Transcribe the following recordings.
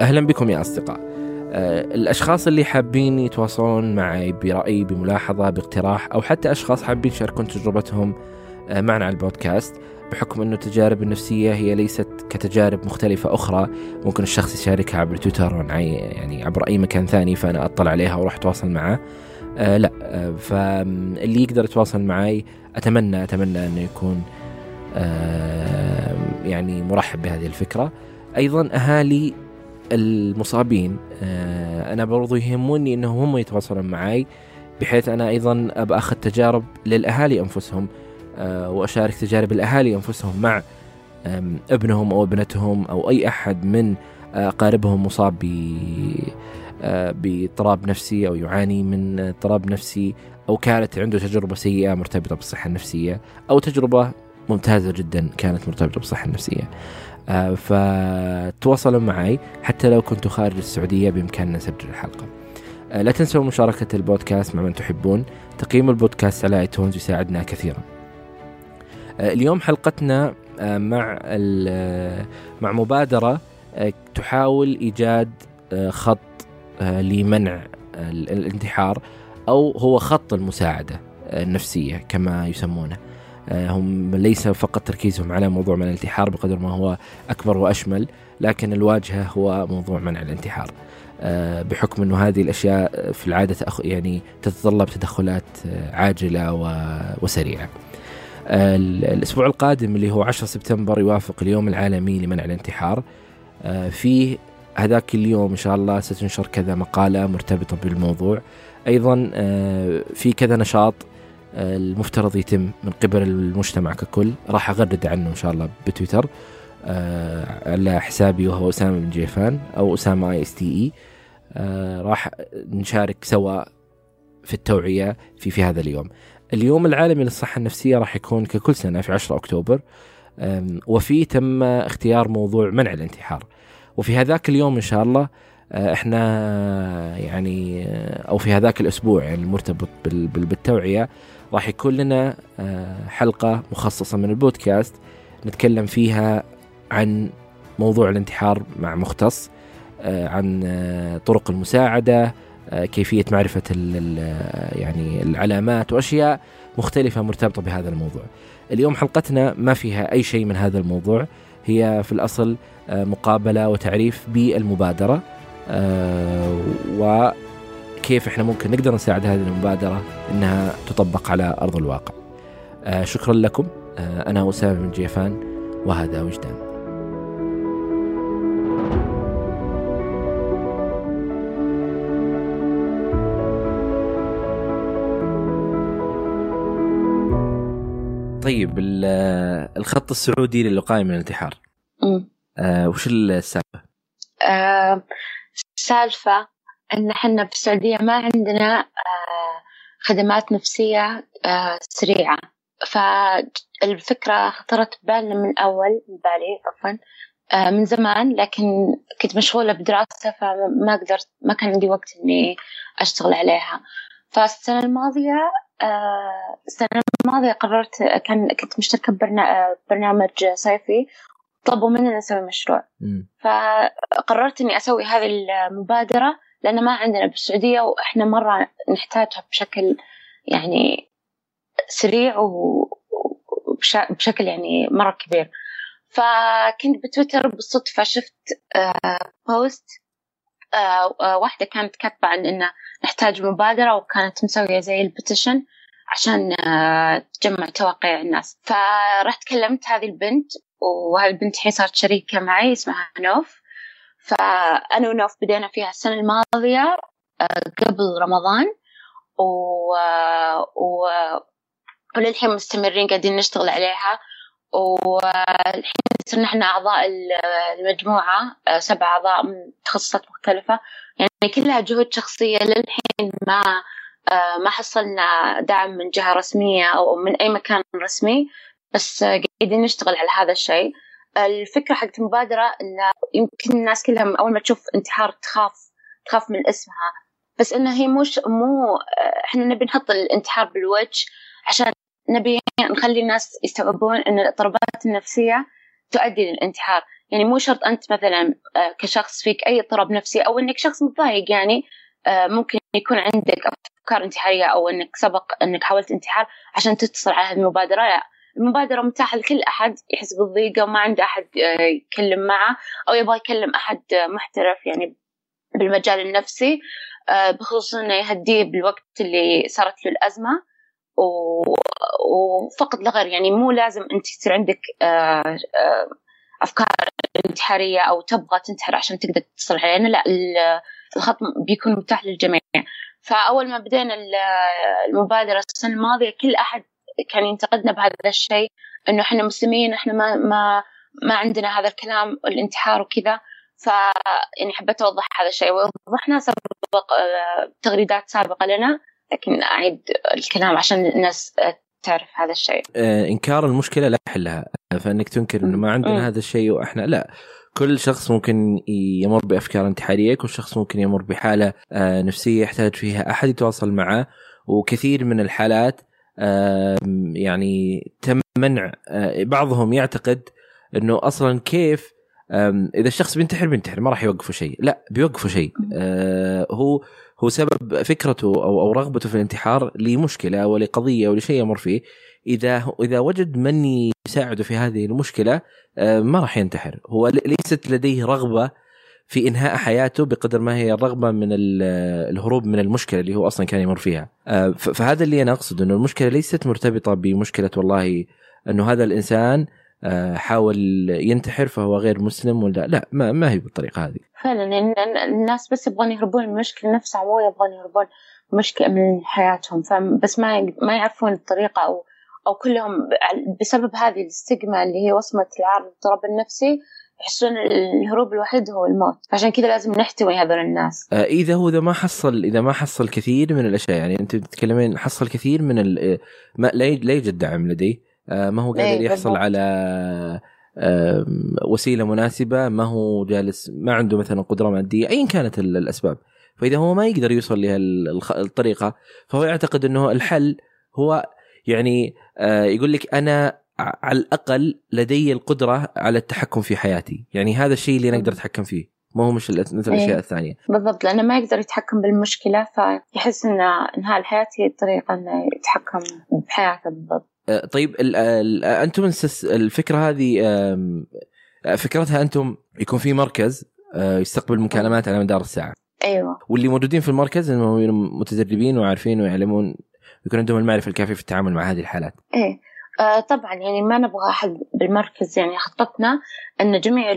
أهلا بكم يا أصدقاء. آه، الأشخاص اللي حابين يتواصلون معي برأي بملاحظة باقتراح أو حتى أشخاص حابين يشاركون تجربتهم آه، معنا على البودكاست بحكم أنه التجارب النفسية هي ليست كتجارب مختلفة أخرى ممكن الشخص يشاركها عبر تويتر يعني عبر أي مكان ثاني فأنا أطلع عليها وأروح أتواصل معه. آه لا آه فاللي يقدر يتواصل معي أتمنى أتمنى أنه يكون آه يعني مرحب بهذه الفكرة. أيضا أهالي المصابين آه أنا برضو يهمني أنهم هم يتواصلون معي بحيث أنا أيضا أبى أخذ تجارب للأهالي أنفسهم آه وأشارك تجارب الأهالي أنفسهم مع ابنهم أو ابنتهم أو أي أحد من أقاربهم مصاب ب آه، باضطراب نفسي أو يعاني من اضطراب نفسي أو كانت عنده تجربة سيئة مرتبطة بالصحة النفسية أو تجربة ممتازة جدا كانت مرتبطة بالصحة النفسية. آه، فتواصلوا معي حتى لو كنتوا خارج السعودية بإمكاننا نسجل الحلقة. آه، لا تنسوا مشاركة البودكاست مع من تحبون، تقييم البودكاست على ايتونز يساعدنا كثيرا. اليوم حلقتنا مع مع مبادرة تحاول إيجاد خط آه، لمنع الانتحار أو هو خط المساعدة النفسية كما يسمونه آه، هم ليس فقط تركيزهم على موضوع منع الانتحار بقدر ما هو أكبر وأشمل لكن الواجهة هو موضوع منع الانتحار. آه، بحكم أنه هذه الأشياء في العادة يعني تتطلب تدخلات عاجلة وسريعة. الأسبوع القادم اللي هو 10 سبتمبر يوافق اليوم العالمي لمنع الانتحار. فيه هذاك اليوم إن شاء الله ستنشر كذا مقالة مرتبطة بالموضوع. أيضا آه، في كذا نشاط آه، المفترض يتم من قبل المجتمع ككل. راح أغرد عنه إن شاء الله بتويتر. آه، على حسابي وهو أسامة بن جيفان أو أسامة A S T A راح نشارك سوا في التوعية في في هذا اليوم. اليوم العالمي للصحة النفسية راح يكون ككل سنة في 10 أكتوبر. وفيه تم اختيار موضوع منع الانتحار. وفي هذاك اليوم إن شاء الله إحنا يعني آه، أو في هذاك الأسبوع يعني المرتبط بالتوعية راح يكون لنا آه، حلقة مخصصة من البودكاست نتكلم فيها عن موضوع الانتحار مع مختص عن طرق المساعدة كيفية معرفة يعني العلامات وأشياء مختلفة مرتبطة بهذا الموضوع. اليوم حلقتنا ما فيها أي شيء من هذا الموضوع هي في الأصل آه، مقابلة وتعريف بالمبادرة آه، وكيف إحنا ممكن نقدر نساعد هذه المبادرة إنها تطبق على أرض الواقع. آه، شكرا لكم أنا أسامة بن جيفان وهذا وجدان. طيب الخط السعودي للوقايه من الانتحار. آه وش السالفة؟ آه السالفه إن إحنا بالسعوديه ما عندنا آه خدمات نفسية آه سريعة. فالفكرة خطرت ببالنا من أول بالي عفوا آه من زمان لكن كنت مشغولة بدراسة فما قدرت ما كان عندي وقت إني أشتغل عليها. فالسنة الماضية السنة الماضية قررت كان كنت مشتركة ببرنامج صيفي طلبوا مننا نسوي مشروع. م. فقررت إني أسوي هذه المبادرة لأن ما عندنا بالسعودية وإحنا مرة نحتاجها بشكل يعني سريع وبشكل يعني مرة كبير. فكنت بتويتر بالصدفة شفت post آه، آه، آه، واحدة كانت كاتبة عن إنه نحتاج مبادرة وكانت مسوية زي ال petition عشان تجمع توقيع الناس. فرحت كلمت هذه البنت وهذه البنت الحين صارت شريكة معي اسمها نوف. فأنا ونوف بدينا فيها السنة الماضية آه، قبل رمضان. و... و... وللحين مستمرين قاعدين نشتغل عليها. والحين صرنا إحنا أعضاء المجموعة آه، سبع أعضاء من تخصصات مختلفة. يعني كلها جهود شخصية للحين ما آه، ما حصلنا دعم من جهة رسمية أو من أي مكان رسمي. بس قاعدين نشتغل على هذا الشيء. الفكرة حقت المبادرة إن يمكن الناس كلها أول ما تشوف انتحار تخاف تخاف من اسمها. بس إنها هي مش مو إحنا نبي نحط الانتحار بالوجه عشان نبي نخلي الناس يستوعبون إن الاضطرابات النفسية تؤدي للانتحار. يعني مو شرط أنت مثلا آه، كشخص فيك أي اضطراب نفسي أو إنك شخص متضايق. يعني آه، ممكن يكون عندك أفكار انتحارية أو إنك سبق إنك حاولت انتحار عشان تتصل على هذه المبادرة. لا. المبادرة متاحة لكل أحد يحس بالضيقة وما عنده أحد آه، يتكلم معه أو يبغى يكلم أحد محترف يعني بالمجال النفسي بخصوص إنه يهديه بالوقت اللي صارت له الأزمة. وفقط لغير يعني مو لازم أنت يصير عندك أفكار انتحارية أو تبغى تنتحر عشان تقدر تتصل علينا لا الخط بيكون متاح للجميع. فأول ما بدينا المبادرة السنة الماضية كل أحد كان ينتقدنا بهذا الشيء إنه إحنا مسلمين إحنا ما ما ما عندنا هذا الكلام الانتحار وكذا. ف يعني حبيت أوضح هذا الشيء. ووضحنا سبق تغريدات سابقة لنا لكن أعيد الكلام عشان الناس تعرف هذا الشيء. آه إنكار المشكلة لا حلها فإنك تنكر إنه ما عندنا هذا الشيء وإحنا لا. كل شخص ممكن يمر بأفكار انتحارية كل شخص ممكن يمر بحالة آه نفسية يحتاج فيها أحد يتواصل معه. وكثير من الحالات يعني تم منع آه بعضهم يعتقد إنه أصلا كيف إذا الشخص بينتحر بينتحر ما راح يوقفوا شيء. لا بيوقفوا شيء. آه هو هو سبب فكرته أو أو رغبته في الانتحار لمشكلة ولقضية ولشيء يمر فيه. إذا إذا وجد من يساعده في هذه المشكلة آه، ما راح ينتحر. هو ليست لديه رغبة في إنهاء حياته بقدر ما هي الرغبه من الهروب من المشكلة اللي هو أصلا كان يمر فيها. آه، فهذا اللي أنا اقصد إنه المشكلة ليست مرتبطة بمشكلة والله إنه هذا الإنسان آه، حاول ينتحر فهو غير مسلم ولا لا ما, ما هي بالطريقة هذه. فعلا يعني الناس بس يبغون يهربون من المشكلة نفسها مو يبغون يهربون مشكلة من حياتهم. بس ما ما يعرفون الطريقة أو أو كلهم بسبب هذه الاستجمة اللي هي وصمة العار الاضطراب النفسي. يحسون الهروب الوحيد هو الموت. عشان كذا لازم نحتوي هذول الناس. آه إذا هو إذا ما حصل إذا ما حصل كثير من الأشياء يعني انت تتكلمين حصل كثير من ما لا يوجد دعم لديه آه ما هو قادر يحصل على وسيلة مناسبة ما هو جالس ما عنده مثلا قدرة مادية ايا كانت الأسباب. فإذا هو ما يقدر يوصل لهالطريقه فهو يعتقد إنه الحل هو يعني آه، يقول لك أنا على الأقل لدي القدرة على التحكم في حياتي. يعني هذا الشيء اللي أنا أقدر أتحكم فيه. ما هو مش مثل الأشياء إيه. الثانية. بالضبط لأنه ما يقدر يتحكم بالمشكلة فيحس ان انهاء الحياة هي الطريقة إنه يتحكم بحياته بالضبط. آه، طيب أنتم الفكرة هذه فكرتها أنتم يكون في مركز آه، يستقبل مكالمات على مدار الساعة. أيوه. واللي موجودين في المركز انهم متدربين وعارفين ويعلمون يكون عندهم المعرفة الكافية في التعامل مع هذه الحالات. إيه. آه طبعا يعني ما نبغى أحد بالمركز يعني خطتنا إن جميع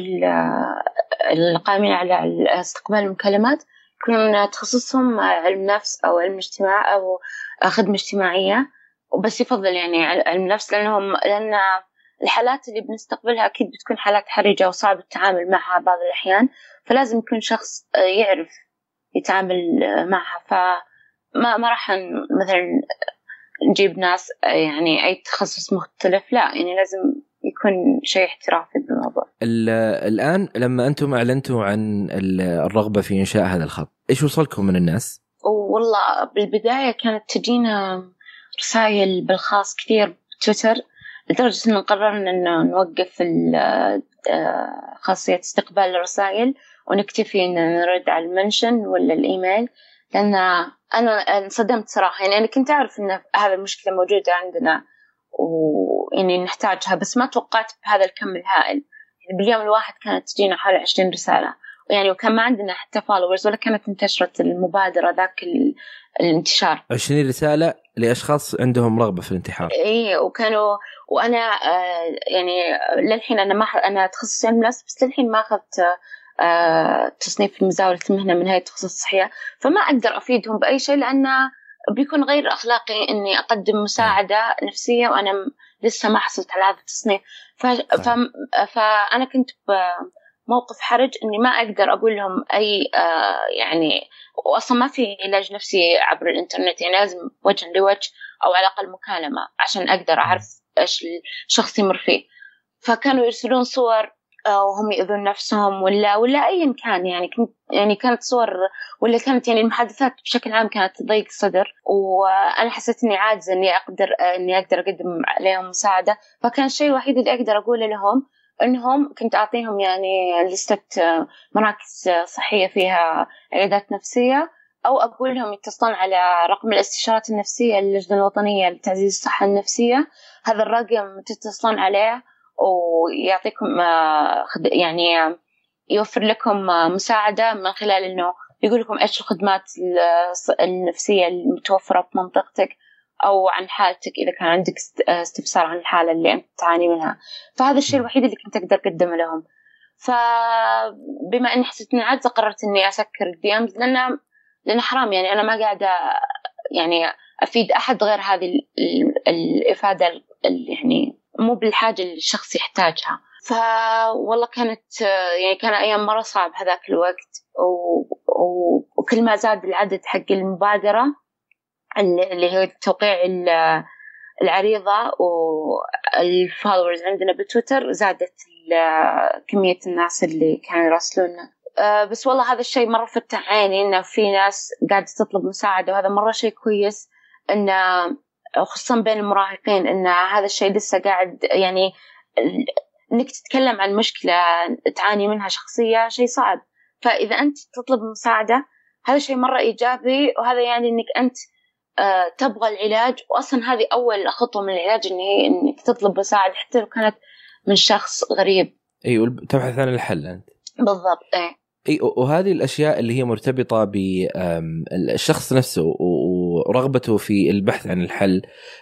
القائمين على استقبال المكالمات يكون تخصصهم علم نفس أو علم اجتماع أو خدمة اجتماعية وبس يفضل يعني علم نفس لأنهم لأن الحالات اللي بنستقبلها أكيد بتكون حالات حرجة وصعب التعامل معها بعض الأحيان فلازم يكون شخص يعرف يتعامل معها. فما ما راح مثلا نجيب ناس يعني أي تخصص مختلف لا يعني لازم يكون شيء احترافي بالموضوع الآن لما أنتم أعلنتوا عن الرغبة في إنشاء هذا الخط إيش وصلكم من الناس؟ والله بالبداية كانت تجينا رسائل بالخاص كثير بتويتر لدرجة إنه قررنا إنه نوقف آه، خاصية استقبال الرسائل ونكتفي إن نرد على المنشن ولا الإيميل لأن أنا انصدمت صراحة يعني أنا كنت أعرف إن هذه المشكلة موجودة عندنا ويعني نحتاجها بس ما توقعت بهذا الكم الهائل. يعني باليوم الواحد كانت تجينا حوالي عشرين رسالة. يعني وكان ما عندنا حتى followers ولا كانت انتشرت المبادرة ذاك الانتشار. 20 رسالة لأشخاص عندهم رغبة في الانتحار. إي وكانوا وأنا آه يعني للحين أنا ما أنا تخصصي علم نفس بس للحين ما أخذت تصنيف مزاولة المهنة من هيئة التخصص الصحية فما أقدر أفيدهم بأي شيء لأنه بيكون غير أخلاقي إني أقدم مساعدة نفسية وأنا لسه ما حصلت على هذا التصنيف. ف... ف... فأنا كنت موقف حرج إني ما أقدر أقول لهم أي آه يعني واصلا ما في علاج نفسي عبر الإنترنت يعني لازم وجه لوجه أو على الأقل مكالمة عشان أقدر أعرف إيش الشخص يمر فيه. فكانوا يرسلون صور آه، وهم يؤذون نفسهم ولا ولا ايا كان يعني كنت يعني كانت صور ولا كانت يعني المحادثات بشكل عام كانت تضيق الصدر وأنا حسيت إني عاجزة إني أقدر إني أقدر أقدم عليهم مساعدة. فكان الشيء الوحيد اللي أقدر أقوله لهم إنهم كنت أعطيهم يعني لستة مراكز صحية فيها عيادات نفسية أو أقول لهم يتصلون على رقم الاستشارات النفسية للجنه الوطنية لتعزيز الصحة النفسية. هذا الرقم تتصلون عليه ويعطيكم يعني يوفر لكم مساعدة من خلال إنه يقول لكم إيش الخدمات النفسية المتوفرة في منطقتك أو عن حالتك إذا كان عندك استفسار عن الحالة اللي أنت تعاني منها. فهذا الشيء الوحيد اللي كنت أقدر أقدمه لهم. فبما إني حسيت إني عاجزه قررت إني أسكر الدي امز لأن لأن حرام يعني أنا ما قاعدة يعني أفيد أحد غير هذه الإفادة اللي يعني مو بالحاجة اللي الشخص يحتاجها. فوالله كانت يعني كان أيام مرة صعب هذاك الوقت و... و... وكل ما زاد العدد حق المبادرة اللي هي توقيع العريضة والفولورز عندنا بتويتر زادت كمية الناس اللي كانوا يراسلونا. بس والله هذا الشيء مرة فتح عيني إنه في ناس قاعدة تطلب مساعدة وهذا مرة شيء كويس إنه خصوصا بين المراهقين إن هذا الشيء لسه قاعد يعني إنك تتكلم عن مشكلة تعاني منها شخصية شيء صعب. فإذا أنت تطلب مساعدة هذا شيء مرة إيجابي وهذا يعني إنك أنت آه، تبغى العلاج. واصلا هذه أول خطوة من العلاج إن هي إنك تطلب مساعدة حتى لو كانت من شخص غريب. أيوه تبحث عن الحل أنت. بالضبط إيه إي وهذه الأشياء اللي هي مرتبطة بالشخص نفسه ورغبته في البحث عن الحل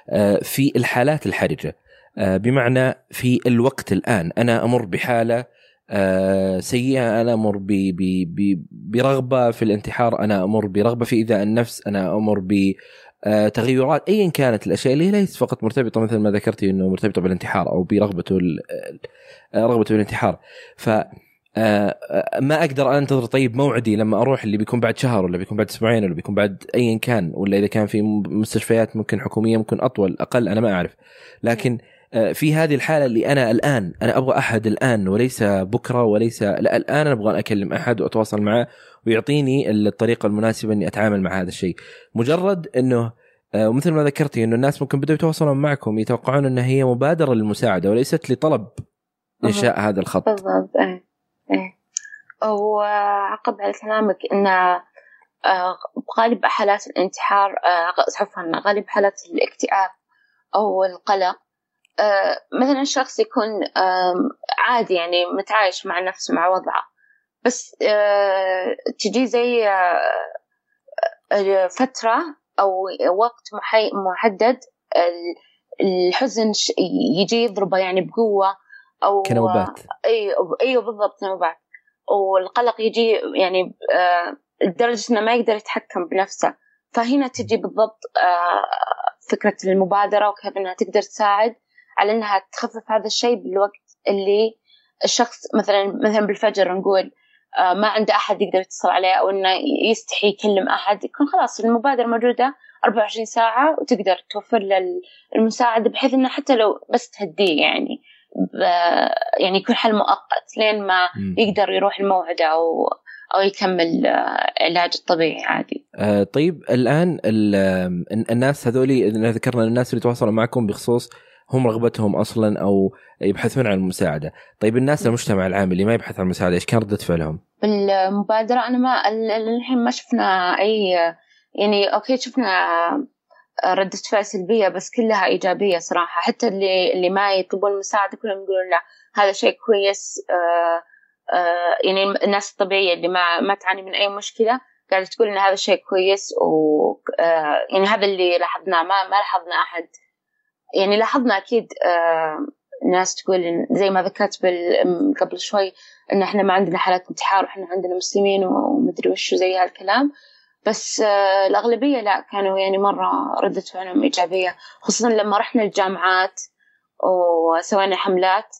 آه، في الحالات الحرجة. آه، بمعنى في الوقت الآن أنا أمر بحالة سيئة أنا أمر برغبة في الانتحار أنا أمر برغبة في إيذاء النفس أنا أمر ب آه، تغيرات. ايا كانت الأشياء اللي ليست فقط مرتبطة مثل ما ذكرتي إنه مرتبطة بالانتحار أو برغبته آه، رغبته بالانتحار ف آه، ما أقدر أنتظر طيب موعدي لما أروح اللي بيكون بعد شهر ولا بيكون بعد أسبوعين ولا بيكون بعد ايا كان ولا إذا كان في مستشفيات ممكن حكومية ممكن أطول أقل أنا ما أعرف. لكن في هذه الحالة اللي أنا الآن أنا أبغى أحد الآن وليس بكرة وليس لا الآن أنا أبغى أكلم أحد وأتواصل معه ويعطيني الطريقة المناسبة إني أتعامل مع هذا الشيء. مجرد إنه آه، ومثل ما ذكرتي إنه الناس ممكن بدأوا يتواصلون معكم يتوقعون إنها هي مبادرة للمساعدة وليست لطلب إنشاء هذا الخط. بالضبط إيه. وعقب على كلامك إن آه، غالب حالات الانتحار آه، عفوا غالب حالات الاكتئاب أو القلق مثلا الشخص يكون عادي يعني متعايش مع نفسه مع وضعه. بس آه، تجي زي آه، آه، فترة أو وقت محدد الحزن يجي يضربه يعني بقوة. أو كنوبات. أيوه أيوه بالضبط نوبات والقلق يجي يعني لدرجة إنه ما يقدر يتحكم بنفسه. فهنا تجي بالضبط فكرة المبادرة وكيف إنها تقدر تساعد على إنها تخفف هذا الشيء بالوقت اللي الشخص مثلا مثلا بالفجر نقول آه، ما عنده أحد يقدر يتصل عليه أو إنه يستحي يكلم أحد يكون خلاص المبادرة موجودة 24 ساعة وتقدر توفر له المساعدة بحيث إنه حتى لو بس تهديه يعني. يعني يكون حل مؤقت لين ما يقدر يروح الموعد أو أو يكمل آه، علاج الطبيعي عادي. آه طيب الآن الناس هذولي ذكرنا الناس اللي تواصلوا معكم بخصوص هم رغبتهم أصلا أو يبحثون عن المساعدة. طيب الناس المجتمع العام اللي ما يبحث عن المساعدة إيش كان ردة فعلهم؟ بالمبادرة أنا ما للحين ما شفنا أي يعني أوكي شفنا ردة فعل سلبية بس كلها إيجابية صراحة. حتى اللي اللي ما يطلبون المساعدة كلهم يقولون لا هذا شيء كويس. آآ آآ يعني الناس الطبيعية اللي ما ما تعاني من أي مشكلة قاعدة تقول إن هذا شيء كويس و يعني هذا اللي لاحظناه. ما ما لاحظنا أحد. يعني لاحظنا أكيد آه، ناس تقول زي ما ذكرت قبل شوي إن إحنا ما عندنا حالات انتحار وإحنا عندنا مسلمين ومدري وشو زي هالكلام. بس آه، الأغلبية لا كانوا يعني مرة ردة فعلهم إيجابية خصوصا لما رحنا الجامعات وسوينا حملات.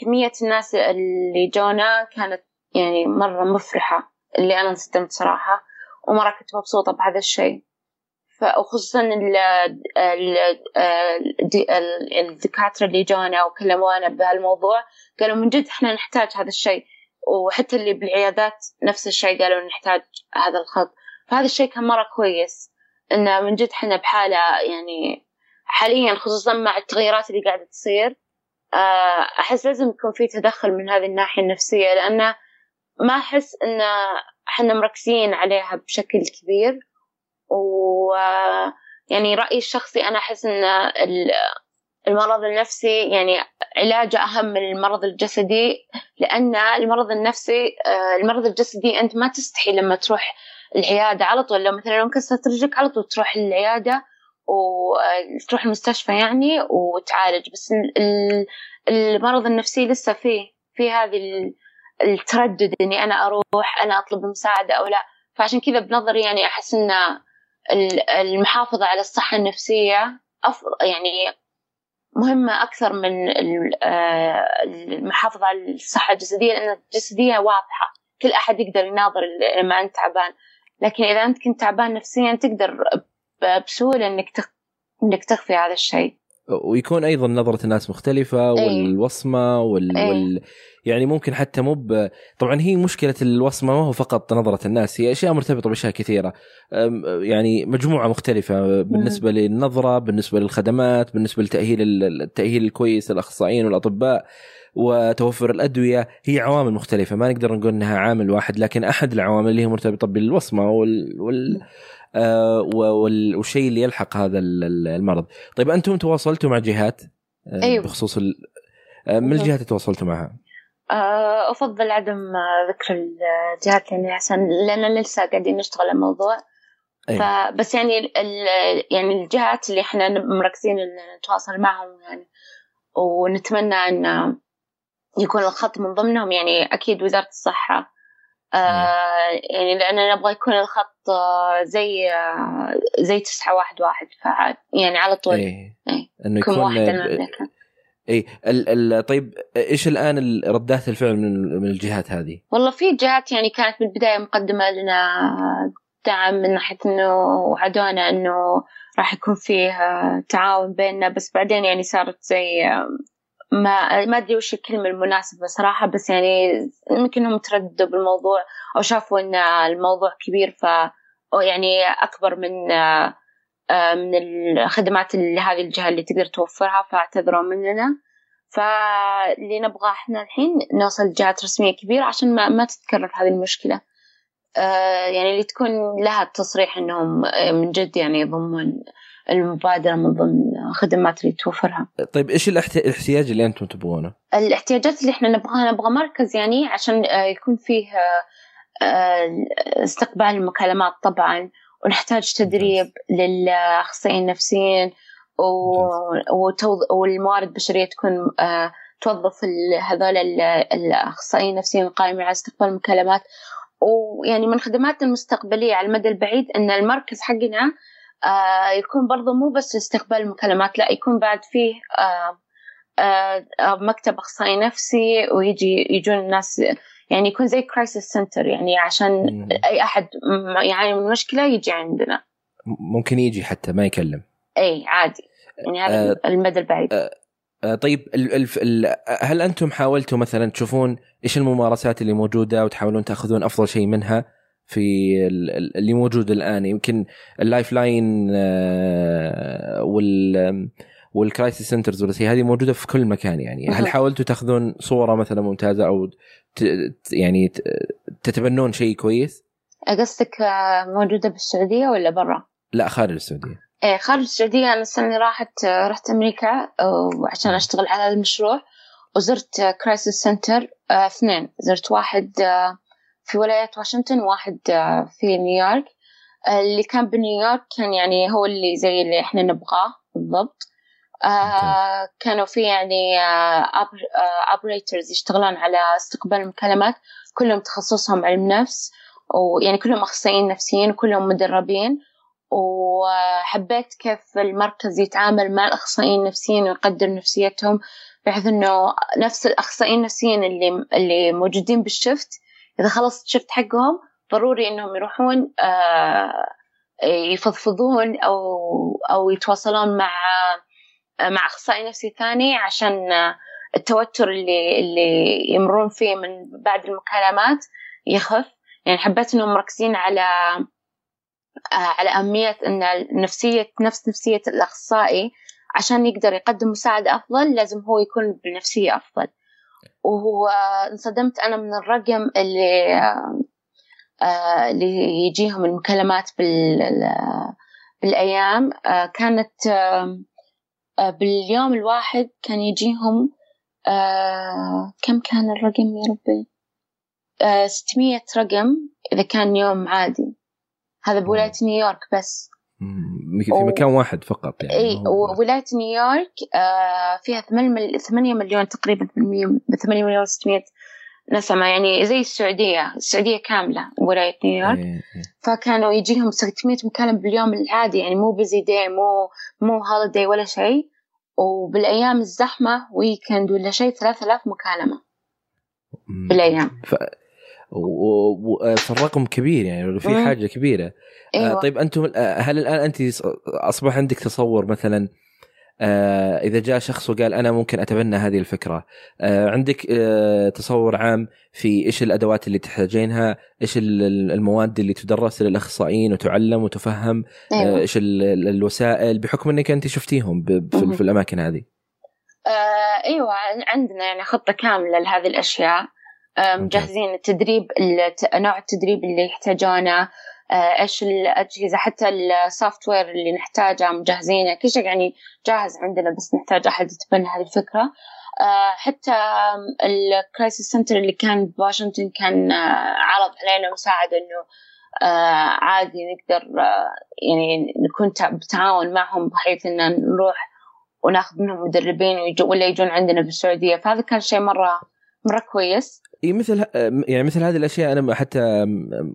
كمية الناس اللي جونا كانت يعني مرة مفرحة اللي أنا انصدمت صراحة ومرة كنت مبسوطة بهذا الشيء. وخصوصا الدكاترة اللي جونا وكلمونا بهالموضوع قالوا من جد إحنا نحتاج هذا الشيء. وحتى اللي بالعيادات نفس الشيء قالوا نحتاج هذا الخط. فهذا الشيء كان مرة كويس إنه من جد إحنا بحالة يعني حاليا خصوصا مع التغيرات اللي قاعدة تصير أحس لازم يكون في تدخل من هذه الناحية النفسية لأن ما أحس إن إحنا مركزين عليها بشكل كبير. و يعني رأيي الشخصي أنا أحس إن المرض النفسي يعني علاجه أهم من المرض الجسدي لأن المرض النفسي آه، المرض الجسدي أنت ما تستحي لما تروح العيادة على طول. لو مثلا لو انكسرت رجلك على طول تروح العيادة وتروح المستشفى يعني وتعالج. بس المرض النفسي لسه فيه في هذه التردد إني أنا أروح أنا أطلب مساعدة أو لا. فعشان كذا بنظري يعني أحس إن المحافظة على الصحة النفسية يعني مهمة أكثر من آه، المحافظة على الصحة الجسدية لأن الجسدية واضحة. كل أحد يقدر يناظر لما أنت تعبان. لكن إذا أنت كنت تعبان نفسيا تقدر بسهولة إنك إنك تخفي هذا الشيء. ويكون أيضا نظرة الناس مختلفة أيه. والوصمة وال... أيه. وال يعني ممكن حتى مو ب... طبعا هي مشكلة الوصمة ما هو فقط نظرة الناس هي أشياء مرتبطة بأشياء كثيرة يعني مجموعة مختلفة بالنسبة. للنظرة بالنسبة للخدمات بالنسبة لتأهيل التأهيل الكويس للأخصائيين والأطباء وتوفر الأدوية هي عوامل مختلفة ما نقدر نقول إنها عامل واحد لكن أحد العوامل اللي هي مرتبطة بالوصمة وال, وال... آه والشيء اللي يلحق هذا المرض. طيب أنتم تواصلتوا مع جهات؟ آه أيوه. بخصوص ال... آه من الجهات اللي تواصلتوا معها؟ أفضل عدم ذكر الجهات يعني عشان لأن لسه قاعدين نشتغل على الموضوع. أيوه. فبس يعني ال يعني الجهات اللي إحنا مركزين نتواصل معهم يعني ونتمنى إن يكون الخط من ضمنهم. يعني أكيد وزارة الصحة آه يعني لأن نبغى يكون الخط آه، زي آه زي تسعة واحد واحد يعني على طول إيه. إيه. إنه يكون واحد المملكة اي ال ال طيب إيش الآن ردات الفعل من من الجهات هذه؟ والله في جهات يعني كانت بالبدايه مقدمة لنا دعم من ناحية إنه وعدونا إنه راح يكون فيه تعاون بيننا بس بعدين يعني صارت زي ما ما أدري وش الكلمة المناسبة صراحة بس يعني يمكن هم ترددوا بالموضوع أو شافوا إن الموضوع كبير ف يعني أكبر من آه، من الخدمات اللي هذه الجهة اللي تقدر توفرها فاعتذروا مننا. فاللي نبغاه إحنا الحين نوصل لجهات رسمية كبيرة عشان ما, ما تتكرر هذه المشكلة. آه، يعني اللي تكون لها التصريح إنهم من جد يعني يضمون المبادرة من ضمن الخدمات اللي توفرها. طيب إيش الاحتياج اللي أنتم تبغونه؟ الاحتياجات اللي إحنا نبغاها نبغى مركز يعني عشان آه، يكون فيه آه، استقبال المكالمات طبعا ونحتاج تدريب للأخصائيين النفسيين والموارد البشرية تكون آه، توظف هذول الأخصائيين النفسيين القائمين على استقبال المكالمات. ويعني من الخدمات المستقبلية على المدى البعيد أن المركز حقنا آه يكون برضه مو بس استقبال المكالمات لا يكون بعد فيه آه آه, آه، مكتب أخصائي نفسي ويجي يجون الناس يعني يكون زي crisis center يعني عشان مم. أي أحد يعني من مشكله يجي عندنا. ممكن يجي حتى ما يكلم. إي عادي. يعني هذا آه المدى البعيد. آه آه طيب هل أنتم حاولتوا مثلا تشوفون إيش الممارسات اللي موجودة وتحاولون تأخذون أفضل شيء منها؟ في اللي موجود الآن. يمكن ال lifeline آه، وال وال crisis centers هذه موجودة في كل مكان يعني. هل حاولتوا تاخذون صورة مثلا ممتازة أو يعني تتبنون شيء كويس؟ قصدك آه، موجودة بالسعودية ولا برا؟ لا خارج السعودية. إيه خارج السعودية. أنا السنة اللي راحت آه، رحت أمريكا وعشان أشتغل على المشروع وزرت crisis center اثنين. زرت واحد في ولاية واشنطن وواحد آه، في نيويورك. آه، اللي كان بنيويورك كان يعني هو اللي زي اللي إحنا نبغاه بالضبط. آه كانوا في يعني اوبريتورز آه يشتغلون على استقبال المكالمات. كلهم تخصصهم علم نفس ويعني كلهم أخصائيين نفسيين وكلهم مدربين. وحبيت كيف المركز يتعامل مع الأخصائيين النفسيين ويقدر نفسيتهم بحيث إنه نفس الأخصائيين النفسيين اللي اللي موجودين بالشفت إذا خلصت الشفت حقهم ضروري إنهم يروحون آه، يفضفضون أو أو يتواصلون مع مع أخصائي نفسي ثاني عشان التوتر اللي اللي يمرون فيه من بعد المكالمات يخف. يعني حبيت إنهم مركزين على آه، على أهمية أن نفسية نفس نفسية الأخصائي. عشان يقدر يقدم مساعدة أفضل لازم هو يكون بنفسية أفضل. وهو انصدمت أنا من الرقم اللي آه، اللي يجيهم المكالمات بالأيام. آه، كانت باليوم الواحد كان يجيهم كم كان الرقم يا ربي؟ ستمية رقم إذا كان يوم عادي. هذا بولاية نيويورك بس. في و... مكان واحد فقط يعني إي وولاية نيويورك آه فيها 8 مليون تقريبا 8 مليون 600 نسمة يعني زي السعودية السعودية كاملة ولاية نيويورك. إيه. فكانوا يجيهم 600 مكالمة باليوم العادي يعني مو busy day مو مو holiday ولا شيء. وبالأيام الزحمة weekend ولا شيء 3000 مكالمة بالأيام. ف... فالرقم كبير يعني في حاجة كبيرة. آه، أيوة. طيب أنتم آه، هل الآن أنت أصبح عندك تصور مثلا آه إذا جاء شخص وقال أنا ممكن أتبنى هذه الفكرة آه عندك آه تصور عام في إيش الأدوات اللي تحتاجينها إيش المواد اللي تدرس للأخصائيين وتعلم وتفهم آه، أيوة. إيش الوسائل بحكم إنك أنت شفتيهم في, الأماكن هذه؟ آه أيوه عندنا يعني خطة كاملة لهذه الأشياء. مجهزين التدريب نوع التدريب اللي يحتاجونه آه، إيش الأجهزة حتى السوفت وير اللي نحتاجه مجهزينه. كل شيء يعني جاهز عندنا بس نحتاج أحد يتبنى هذه الفكرة. آه، حتى ال crisis center اللي كان بواشنطن كان آه، عرض علينا مساعدة إنه عادي نقدر يعني نكون بتعاون معهم بحيث إن نروح وناخذ منهم مدربين ولا يجون عندنا بالسعوديه فهذا كان شيء مرة مرة كويس. إي مثل يعني مثل هذه الأشياء أنا حتى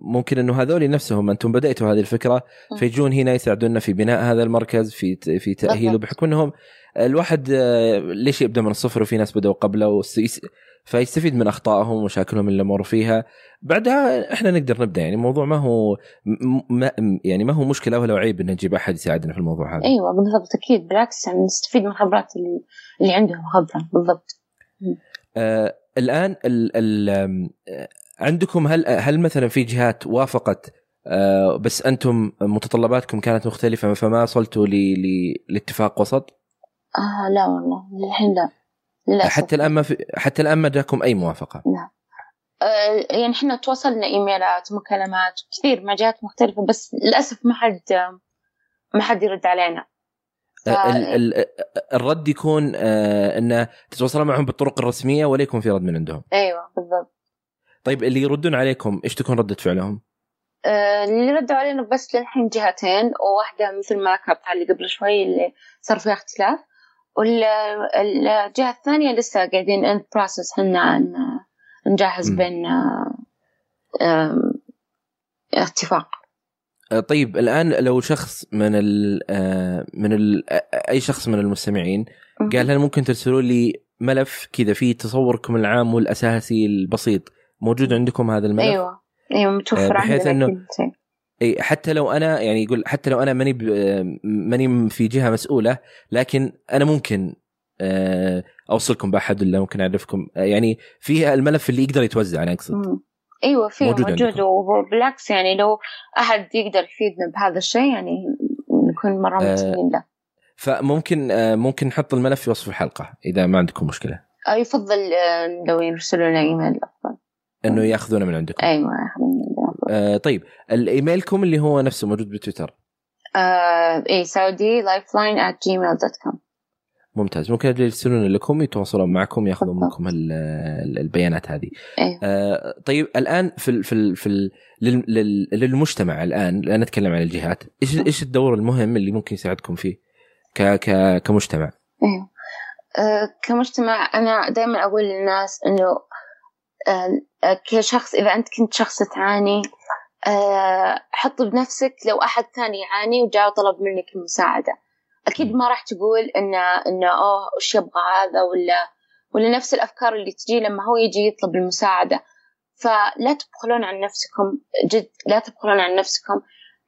ممكن إنه هذول نفسهم أنتم بديتوا هذه الفكرة فيجون هنا يساعدونا في بناء هذا المركز في في تاهيله بحكم إنهم الواحد ليش يبدأ من الصفر وفي ناس بدأوا قبله فيستفيد من أخطائهم ومشاكلهم اللي مروا فيها. بعدها إحنا نقدر نبدأ يعني الموضوع ما هو ما يعني ما هو مشكلة ولا عيب إن نجيب أحد يساعدنا في الموضوع هذا. أيوه بالضبط أكيد بالعكس يعني نستفيد من الخبرات اللي, اللي عندهم خبرة بالضبط. آه الآن ال ال عندكم هل هل مثلا في جهات وافقت آه بس أنتم متطلباتكم كانت مختلفة فما وصلتوا لاتفاق وسط؟ آه لا والله للحين لا للأسف. حتى الآن ما في حتى الآن ما جاكم أي موافقة؟ لا آه يعني إحنا تواصلنا إيميلات ومكالمات كثير مع جهات مختلفة بس للأسف ما حد ما حد يرد علينا الرد يكون آه إنه تتواصلون معهم بالطرق الرسمية ولا يكون في رد من عندهم؟ أيوه بالضبط. طيب اللي يردون عليكم إيش تكون ردة فعلهم؟ آه اللي ردوا علينا بس للحين جهتين وواحدة مثل ما كتبت علي قبل شوي اللي صار فيها اختلاف والجهة الثانية لسه قاعدين ان بروسس حنا نجهز بين آه اتفاق. آه، طيب الآن لو شخص من ال آه، من ال أي شخص من المستمعين قال هل ممكن ترسلوا لي ملف كذا فيه تصوركم العام والأساسي البسيط؟ موجود عندكم هذا الملف؟ أيوه. أيوه متوفر آه، بحيث إنه إي حتى لو أنا يعني يقول حتى لو أنا ماني ماني في جهة مسؤولة لكن أنا ممكن أوصلكم بأحد ولا ممكن أعرفكم. يعني في الملف اللي يقدر يتوزع أنا أقصد. أيوه في موجود, موجود وبالعكس يعني لو أحد يقدر يفيدنا بهذا الشيء يعني نكون مرة ممتنين له. فممكن آه ممكن نحط الملف في وصف الحلقة إذا ما عندكم مشكلة. آه يفضل آه لو يرسلوا لنا إيميل أفضل. إنه ياخذونه من عندكم. أيوه آه طيب الإيميلكم اللي هو نفسه موجود بتويتر. آه اي Saudi Lifeline at dot com ممتاز. ممكن يرسلون لكم يتواصلون معكم ياخذون منكم البيانات هذه. أيوه. آه طيب الآن في ال في ال في ال للمجتمع الآن لا نتكلم عن الجهات إيش إيش الدور المهم اللي ممكن يساعدكم فيه ك ك كمجتمع؟ أيوه آه كمجتمع أنا دائما أقول للناس إنه آه كشخص إذا أنت كنت شخص تعاني آه حط بنفسك لو أحد ثاني يعاني وجاء طلب منك المساعدة. أكيد ما راح تقول إنه إنه أوه وش يبغى هذا؟ ولا ولا نفس الأفكار اللي تجي لما هو يجي يطلب المساعدة. فلا تبخلون عن نفسكم جد لا تبخلون عن نفسكم.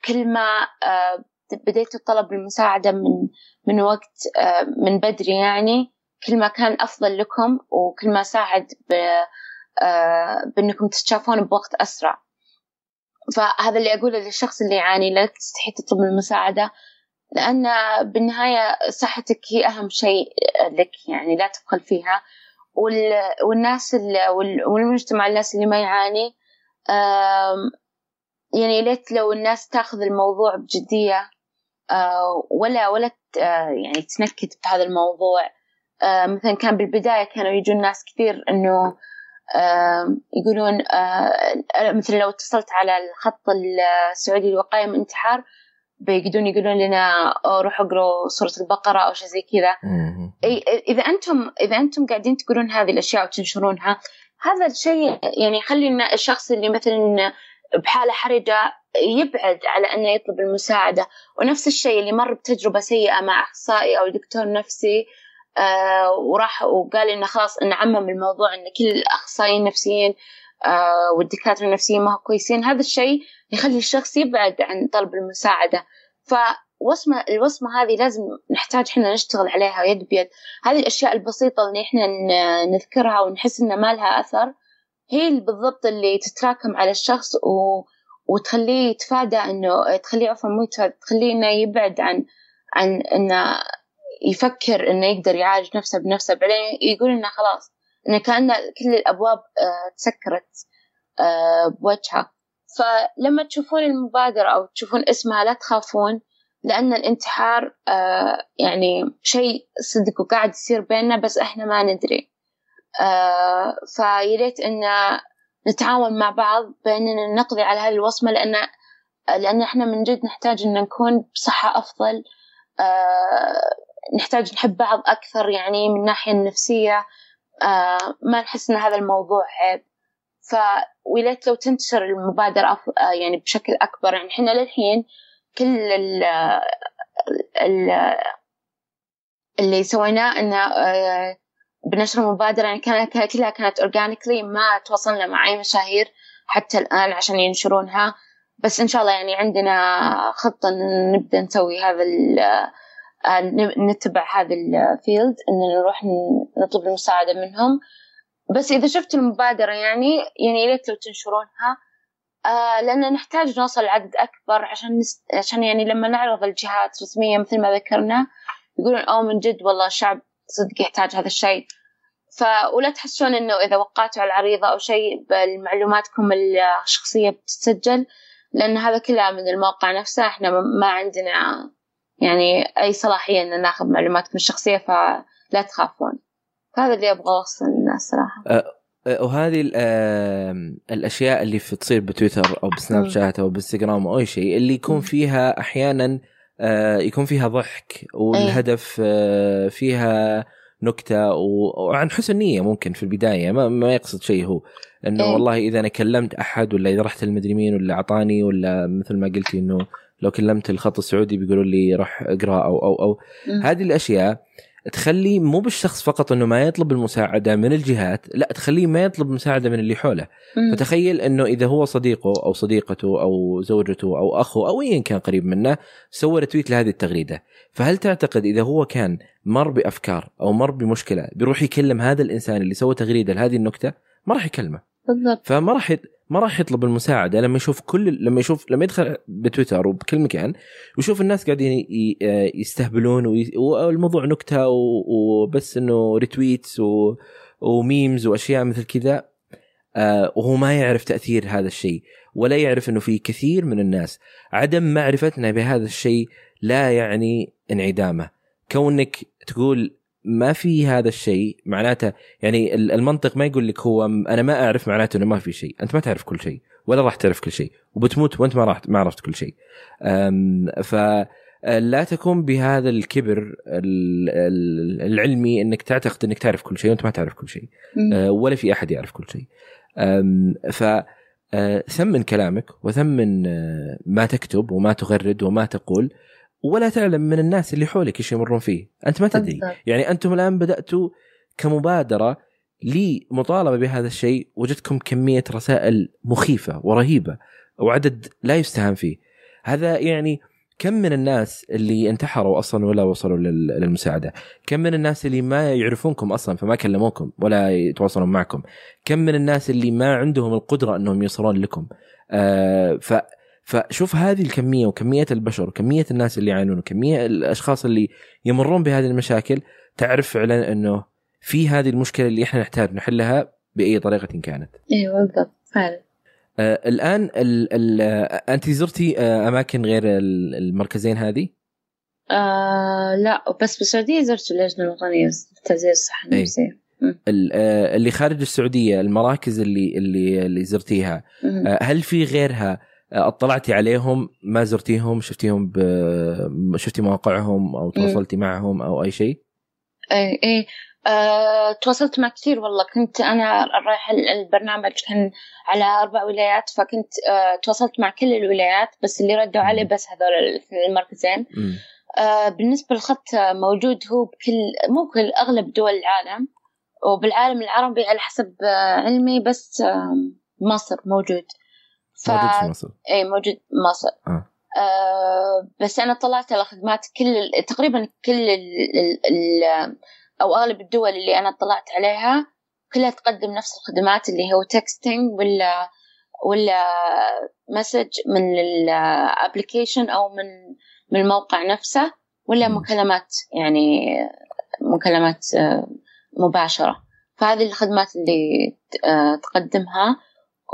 كل ما آه، بديتوا طلب المساعدة من من وقت آه، من بدري يعني كل ما كان أفضل لكم وكل ما ساعد آه، بإنكم تتشافون بوقت أسرع. فهذا اللي أقوله للشخص اللي يعاني لا تستحي تطلب المساعدة. لأن بالنهاية صحتك هي أهم شيء لك يعني لا تبخل فيها. والناس والمجتمع الناس اللي ما يعاني يعني ليت لو الناس تاخذ الموضوع بجدية آه، ولا ولا يعني تنكت بهذا الموضوع. آه، مثلا كان بالبداية كانوا يجون ناس كثير إنه يقولون آه، مثلا لو اتصلت على الخط السعودي للوقاية من الانتحار بيقدرون يقولون لنا روحوا اقروا سورة البقرة أو شيء زي كذا. إذا أنتم إذا أنتم قاعدين تقولون هذه الأشياء وتنشرونها هذا الشيء يعني يخلي الشخص اللي مثلا بحالة حرجة يبعد على أنه يطلب المساعدة. ونفس الشيء اللي مر بتجربة سيئة مع أخصائي أو دكتور نفسي آه وراح وقال إنه خلاص إنه عمم الموضوع إن كل الأخصائيين النفسيين آه والدكاترة النفسيين ما هو كويسين. هذا الشيء يخلي الشخص يبعد عن طلب المساعدة. فوصمة الوصمة هذه لازم نحتاج إحنا نشتغل عليها يد بيد. هذه الأشياء البسيطة اللي إحنا نذكرها ونحس إن ما لها أثر هي بالضبط اللي تتراكم على الشخص و... وتخليه يتفادى إنه تخليه عفوا مو تخليه إنه يبعد عن عن إنه يفكر إنه يقدر يعالج نفسه بنفسه. بعدين يقول إنه خلاص إنه كأن كل الأبواب آه، تسكرت آه، بوجهه. فلما تشوفون المبادرة أو تشوفون اسمها لا تخافون لأن الانتحار آه، يعني شيء صدق وقاعد يصير بيننا بس إحنا ما ندري. آه فياريت إن نتعاون مع بعض بأننا نقضي على هذه الوصمة لأن لأن إحنا من جد نحتاج إن نكون بصحة أفضل. آه نحتاج نحب بعض أكثر يعني من الناحية النفسية. ما نحس إن هذا الموضوع عيب. فويليت لو تنتشر المبادرة. آه يعني بشكل أكبر يعني إحنا للحين كل ال ال اللي سويناه إنه آه بنشر المبادرة يعني كانت كلها كانت organically ما تواصلنا مع أي مشاهير حتى الآن عشان ينشرونها بس إن شاء الله يعني عندنا خطة نبدأ نسوي هذا آه، نتبع هذا ال field إن نروح نطلب المساعدة منهم بس إذا شفت المبادرة يعني يعني يا ريت لو تنشرونها. آه لأن نحتاج نوصل لعدد أكبر عشان نست... عشان يعني لما نعرض الجهات رسمية مثل ما ذكرنا يقولون أو من جد والله الشعب صدق يحتاج هذا الشيء. ف ولا تحسون إنه إذا وقعتوا على العريضة أو شيء بمعلوماتكم الشخصية بتتسجل؟ لأن هذا كله من الموقع نفسه إحنا ما عندنا يعني أي صلاحية إن ناخذ معلوماتكم الشخصية فلا تخافون. هذا اللي أبغى أوصل. للناس صراحة أه, أه، وهذه الأشياء اللي في تصير بتويتر أو بسناب شات أو بإنستغرام أو أي شيء اللي يكون فيها أحيانا أه، يكون فيها ضحك والهدف أه، فيها نكتة وعن حسن نيه ممكن في البداية ما, ما يقصد شيء هو إنه والله إذا أنا كلمت أحد ولا إذا رحت المدري مين ولا أعطاني ولا مثل ما قلتي إنه لو كلمت الخط السعودي بيقولوا لي روح أقرأ أو أو أو. هذه الأشياء تخلي مو بالشخص فقط إنه ما يطلب المساعدة من الجهات لا تخليه ما يطلب مساعدة من اللي حوله. مم. فتخيل إنه إذا هو صديقه أو صديقته أو زوجته أو اخوه أو ايا كان قريب منه سوى تويت لهذه التغريدة. فهل تعتقد إذا هو كان مر بأفكار أو مر بمشكلة بيروح يكلم هذا الإنسان اللي سوى تغريدة لهذه النكتة؟ ما راح يكلمه. بالضبط. فما راح ما راح يطلب المساعدة. لما يشوف كل لما يشوف لما يدخل بتويتر وبكل مكان ويشوف الناس قاعدين يستهبلون والموضوع نكتة وبس إنه retweets و memes وأشياء مثل كذا آه، وهو ما يعرف تأثير هذا الشيء ولا يعرف إنه في كثير من الناس. عدم معرفتنا بهذا الشيء لا يعني انعدامه. كونك تقول ما في هذا الشيء معناته يعني المنطق ما يقول لك هو أنا ما أعرف معناته إنه ما في شيء. أنت ما تعرف كل شيء ولا راح تعرف كل شيء وبتموت وأنت ما راح ما عرفت كل شيء. فلا تكون بهذا الكبر العلمي إنك تعتقد إنك تعرف كل شيء وأنت ما تعرف كل شيء. أه، ولا في أحد يعرف كل شيء. ف أه، ثمن كلامك وثمن أه، ما تكتب وما تغرد وما تقول. ولا تعلم من الناس اللي حولك إيش يمرون فيه. أنت ما تدري. يعني أنتم الآن بدأتوا كمبادرة لمطالبة بهذا الشيء وجدتكم كمية رسائل مخيفة ورهيبة وعدد لا يستهان فيه. هذا يعني كم من الناس اللي انتحروا أصلا ولا وصلوا للمساعدة؟ كم من الناس اللي ما يعرفونكم أصلا فما كلموكم ولا يتواصلون معكم؟ كم من الناس اللي ما عندهم القدرة أنهم يوصلون لكم؟ آه ف فشوف هذه الكمية وكمية البشر وكمية الناس اللي يعانون وكمية الأشخاص اللي يمرون بهذه المشاكل تعرف فعلا إنه في هذه المشكلة اللي إحنا نحتاج نحلها بأي طريقة كانت. أيوه بالضبط فعلا. آه الآن ال ال أنت زرتي آه أماكن غير المركزين هذه؟ آه لا بس بالسعودية زرت اللجنة الوطنية لتعزيز الصحة النفسية. آه، اللي خارج السعودية المراكز اللي اللي اللي زرتيها آه، هل في غيرها آه، اطلعتي عليهم ما زرتيهم شفتيهم ب... شفتي مواقعهم أو تواصلتي معهم أو أي شيء؟ إيه إيه. أه، تواصلت مع كثير والله. كنت أنا رايح البرنامج كان على أربع ولايات فكنت أه تواصلت مع كل الولايات بس اللي ردوا علي بس هذول المركزين. أه بالنسبة للخط موجود هو بكل مو بكل أغلب دول العالم. وبالعالم العربي على حسب علمي بس مصر موجود. ف... موجود في مصر. اي موجود مصر. آه. آه بس أنا طلعت على خدمات كل تقريبا كل ال... ال... أو أغلب الدول اللي أنا طلعت عليها كلها تقدم نفس الخدمات اللي هو texting ولا ولا message من ال application أو من من الموقع نفسه ولا مكالمات يعني مكالمات مباشرة. فهذه الخدمات اللي آه، تقدمها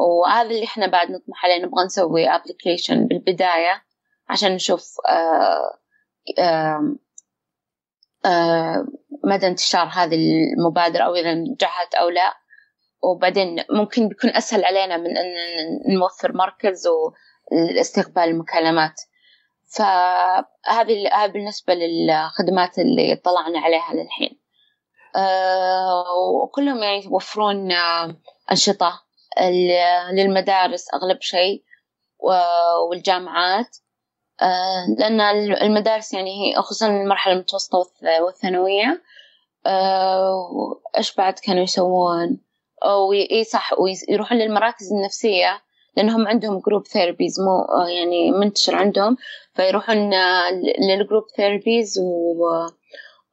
وهذا اللي إحنا بعد نطمح عليه نبغى نسوي application بالبداية عشان نشوف آه، آه، مدى انتشار هذه المبادرة أو إذا نجحت أو لا. وبعدين ممكن بيكون أسهل علينا من أن نوفر مركز والاستقبال المكالمات. فهذه هذه بالنسبة للخدمات اللي طلعنا عليها للحين. آه، وكلهم يعني يوفرون أنشطة. للمدارس أغلب شيء والجامعات. آه، لأن المدارس يعني هي خصوصا المرحلة المتوسطة والثانوية. إيش بعد كانوا يسوون؟ وي صح ويروحون للمراكز النفسية لأنهم عندهم group therapies مو يعني منتشر عندهم. فيروحون لل group therapies و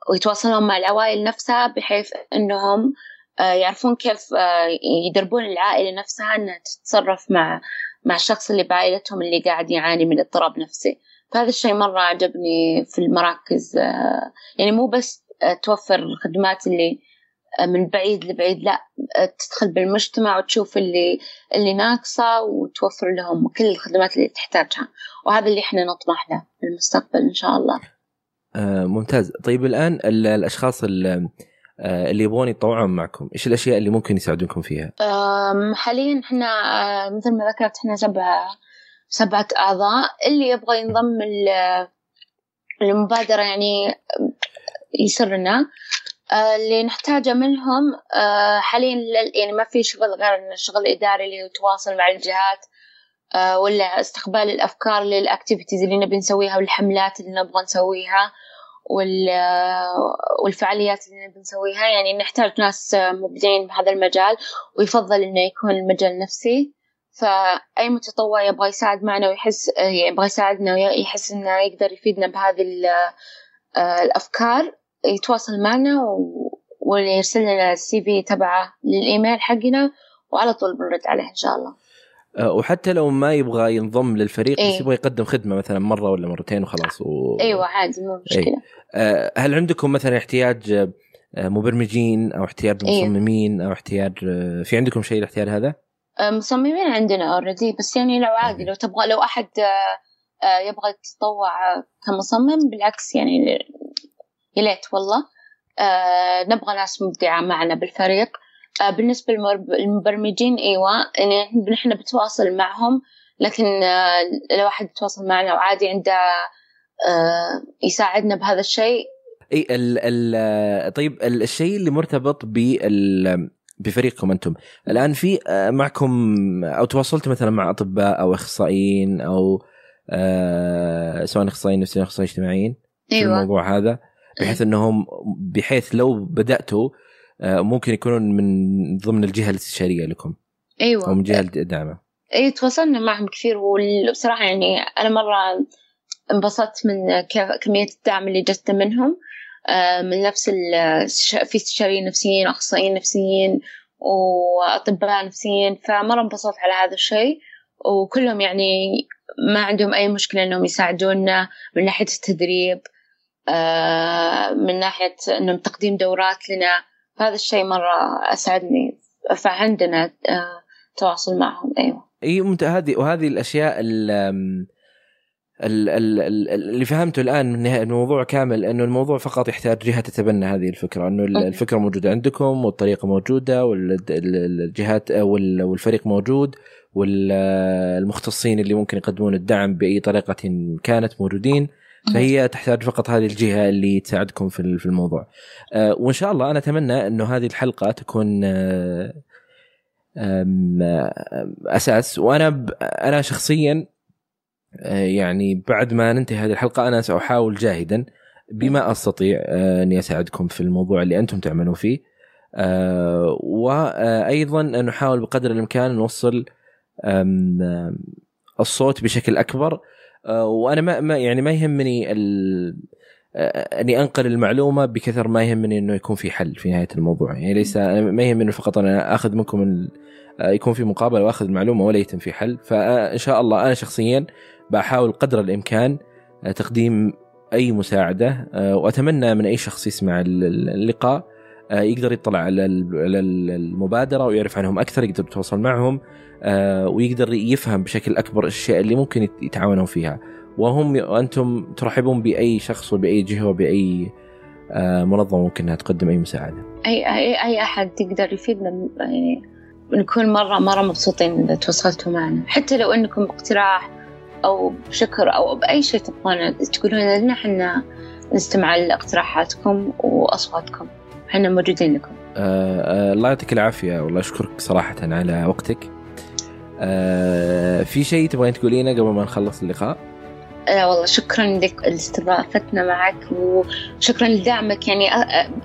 ويتواصلون مع العوائل نفسها بحيث أنهم آه، يعرفون كيف آه، يدربون العائلة نفسها أنها تتصرف مع مع الشخص اللي بعائلتهم اللي قاعد يعاني من اضطراب نفسي. فهذا الشيء مرة عجبني في المراكز آه، يعني مو بس توفر الخدمات اللي من بعيد لبعيد لا تدخل بالمجتمع وتشوف اللي اللي ناقصة وتوفر لهم كل الخدمات اللي تحتاجها. وهذا اللي إحنا نطمح له في المستقبل إن شاء الله. آه ممتاز. طيب الآن الأشخاص اللي, آه اللي يبغون يتطوعون معكم. إيش الأشياء اللي ممكن يساعدونكم فيها؟ حاليا إحنا آه، مثل ما ذكرت إحنا سبعة سبعة أعضاء. اللي يبغى ينضم المبادرة يعني يسرنا. آه، اللي نحتاجه منهم آه، حاليا يعني ما في شغل غير الشغل الإداري اللي يتواصل مع الجهات ولا استقبال الأفكار لل activities اللي نبي نسويها والحملات اللي نبغى نسويها. والفعاليات اللي نبي نسويها يعني نحتاج ناس مبدعين بهذا المجال ويفضل إنه يكون المجال نفسي فأي متطوع يبغى يساعد معنا ويحس يبغى يساعدنا ويحس إنه يقدر يفيدنا بهذه الأفكار يتواصل معنا ويرسل لنا ال CV تبعه للإيميل حقنا وعلى طول بنرد عليه إن شاء الله. آه، وحتى لو ما يبغى ينضم للفريق إيه؟ بس يبغى يقدم خدمة مثلا مرة ولا مرتين وخلاص و... أيوه عادي مو مشكلة إيه؟ هل عندكم مثلا احتياج آه، مبرمجين أو احتياج إيه. مصممين أو احتياج في عندكم شيء الاحتياج هذا؟ مصممين عندنا اوريدي بس يعني لو عادي لو تبغى لو أحد يبغى يتطوع كمصمم بالعكس يعني يا ليت والله نبغى ناس مبدعة معنا بالفريق آه، بالنسبة للمبرمجين أيوة يعني نحن بتواصل معهم لكن آه، لو واحد يتواصل معنا وعادي عنده آه، يساعدنا بهذا الشيء. إي ال ال طيب الشيء اللي مرتبط بال بفريقكم أنتم. الآن في معكم أو تواصلت مثلا مع أطباء أو أخصائيين أو آه سواء أخصائيين نفسيين أو أخصائيين اجتماعيين أيوة. في الموضوع هذا بحيث إنهم بحيث لو بدأتوا آه، ممكن يكونون من ضمن الجهة الاستشاريه لكم. أيوه. أو من جهة الدعمه اي تواصلنا معهم كثير وبصراحة يعني أنا مرة انبسطت من كمية الدعم اللي جت منهم. آه، من نفس في استشاريين نفسيين واخصائيين نفسيين وأطباء نفسيين فمرة انبسطت على هذا الشيء. وكلهم يعني ما عندهم أي مشكلة إنهم يساعدونا من ناحية التدريب آه، من ناحية إنهم تقديم دورات لنا. هذا الشيء مرة أسعدني فعندنا آه، تواصل معهم أيوة. إي هذه وهذه الأشياء اللي فهمته الآن من الموضوع كامل إنه الموضوع فقط يحتاج جهة تتبنى هذه الفكرة إنه الفكرة موجودة عندكم والطريقة موجودة والجهات والفريق موجود والمختصين اللي ممكن يقدمون الدعم بأي طريقة كانت موجودين. فهي تحتاج فقط هذه الجهة اللي تساعدكم في الموضوع. آه، وإن شاء الله أنا أتمنى إنه هذه الحلقة تكون آه، أساس. وأنا أنا شخصيا آه، يعني بعد ما ننتهي هذه الحلقة أنا سأحاول جاهدا بما أستطيع إني أساعدكم في الموضوع اللي أنتم تعملون فيه. وأيضا نحاول بقدر الإمكان نوصل الصوت بشكل أكبر. وأنا ما, ما يعني ما يهمني آه، أني أنقل المعلومة بكثر ما يهمني إنه يكون في حل في نهاية الموضوع. يعني ليس ما يهمني فقط أنا آخذ منكم آه، يكون في مقابلة وآخذ المعلومة ولا يتم في حل. فإن شاء الله أنا شخصيا بحاول قدر الإمكان تقديم أي مساعدة وأتمنى من أي شخص يسمع اللقاء يقدر يطلع على المبادرة ويعرف عنهم أكثر يقدر يتواصل معهم آه، ويقدر يفهم بشكل أكبر الأشياء اللي ممكن يتعاونون فيها. وهم أنتم ترحبون بأي شخص وبأي جهة وبأي آه، منظمة ممكن إنها تقدم أي مساعدة. اي اي أي أحد يقدر يفيدنا يعني نكون مره مرة مبسوطين إذا تواصلتوا معنا. حتى لو إنكم باقتراح أو بشكر أو بأي شيء تبغون تقولون لنا إحنا نستمع لأقتراحاتكم وأصواتكم. إحنا موجودين لكم. آه آه الله يعطيك العافية والله أشكرك صراحة على وقتك. آه في شيء تبغين تقولينه قبل ما نخلص اللقاء؟ لا والله شكرا لك لاستضافتنا معك وشكرا لدعمك. يعني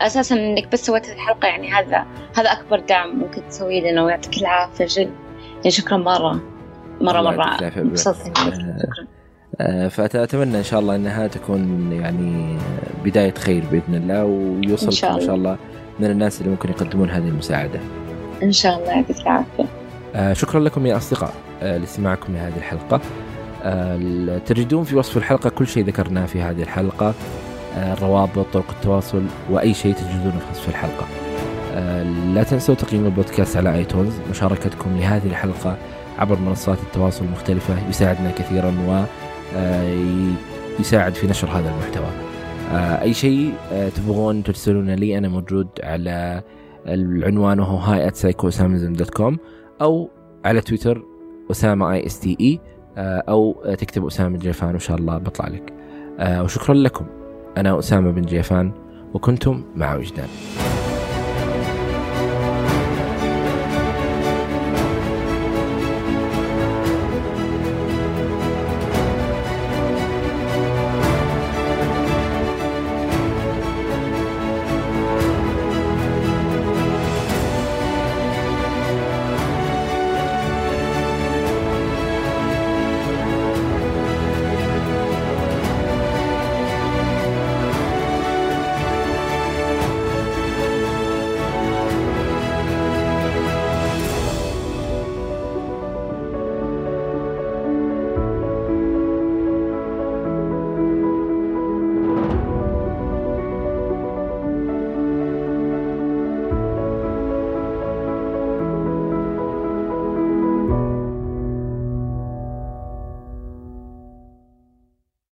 أساسا إنك بس سويت الحلقة يعني هذا هذا أكبر دعم ممكن تسويه لنا ويعطيك العافية جد. يعني شكرا مرة مرة مرة. شكرا آه، فأتمنى إن شاء الله إنها تكون يعني بداية خير بإذن الله ويوصل إن شاء الله, إن شاء الله من الناس اللي ممكن يقدمون هذه المساعدة. إن شاء الله يعطيك العافية. آه شكرا لكم يا أصدقاء آه لاستماعكم لهذه الحلقة آه تجدون في وصف الحلقة كل شيء ذكرناه في هذه الحلقة آه الروابط طرق التواصل وأي شيء تجدونه في وصف الحلقة آه لا تنسوا تقييم البودكاست على آيتونز مشاركتكم لهذه الحلقة عبر منصات التواصل المختلفة يساعدنا كثيرا و آه، يساعد في نشر هذا المحتوى. آه، أي شيء آه، تبغون ترسلونه لي أنا موجود على العنوان وهو هاي dot com أو على تويتر أسامة اي اس تي اي أو تكتب أسامة جيفان وإن شاء الله بطلع لك. آه، وشكرا لكم. أنا أسامة بن جيفان وكنتم مع وجدان.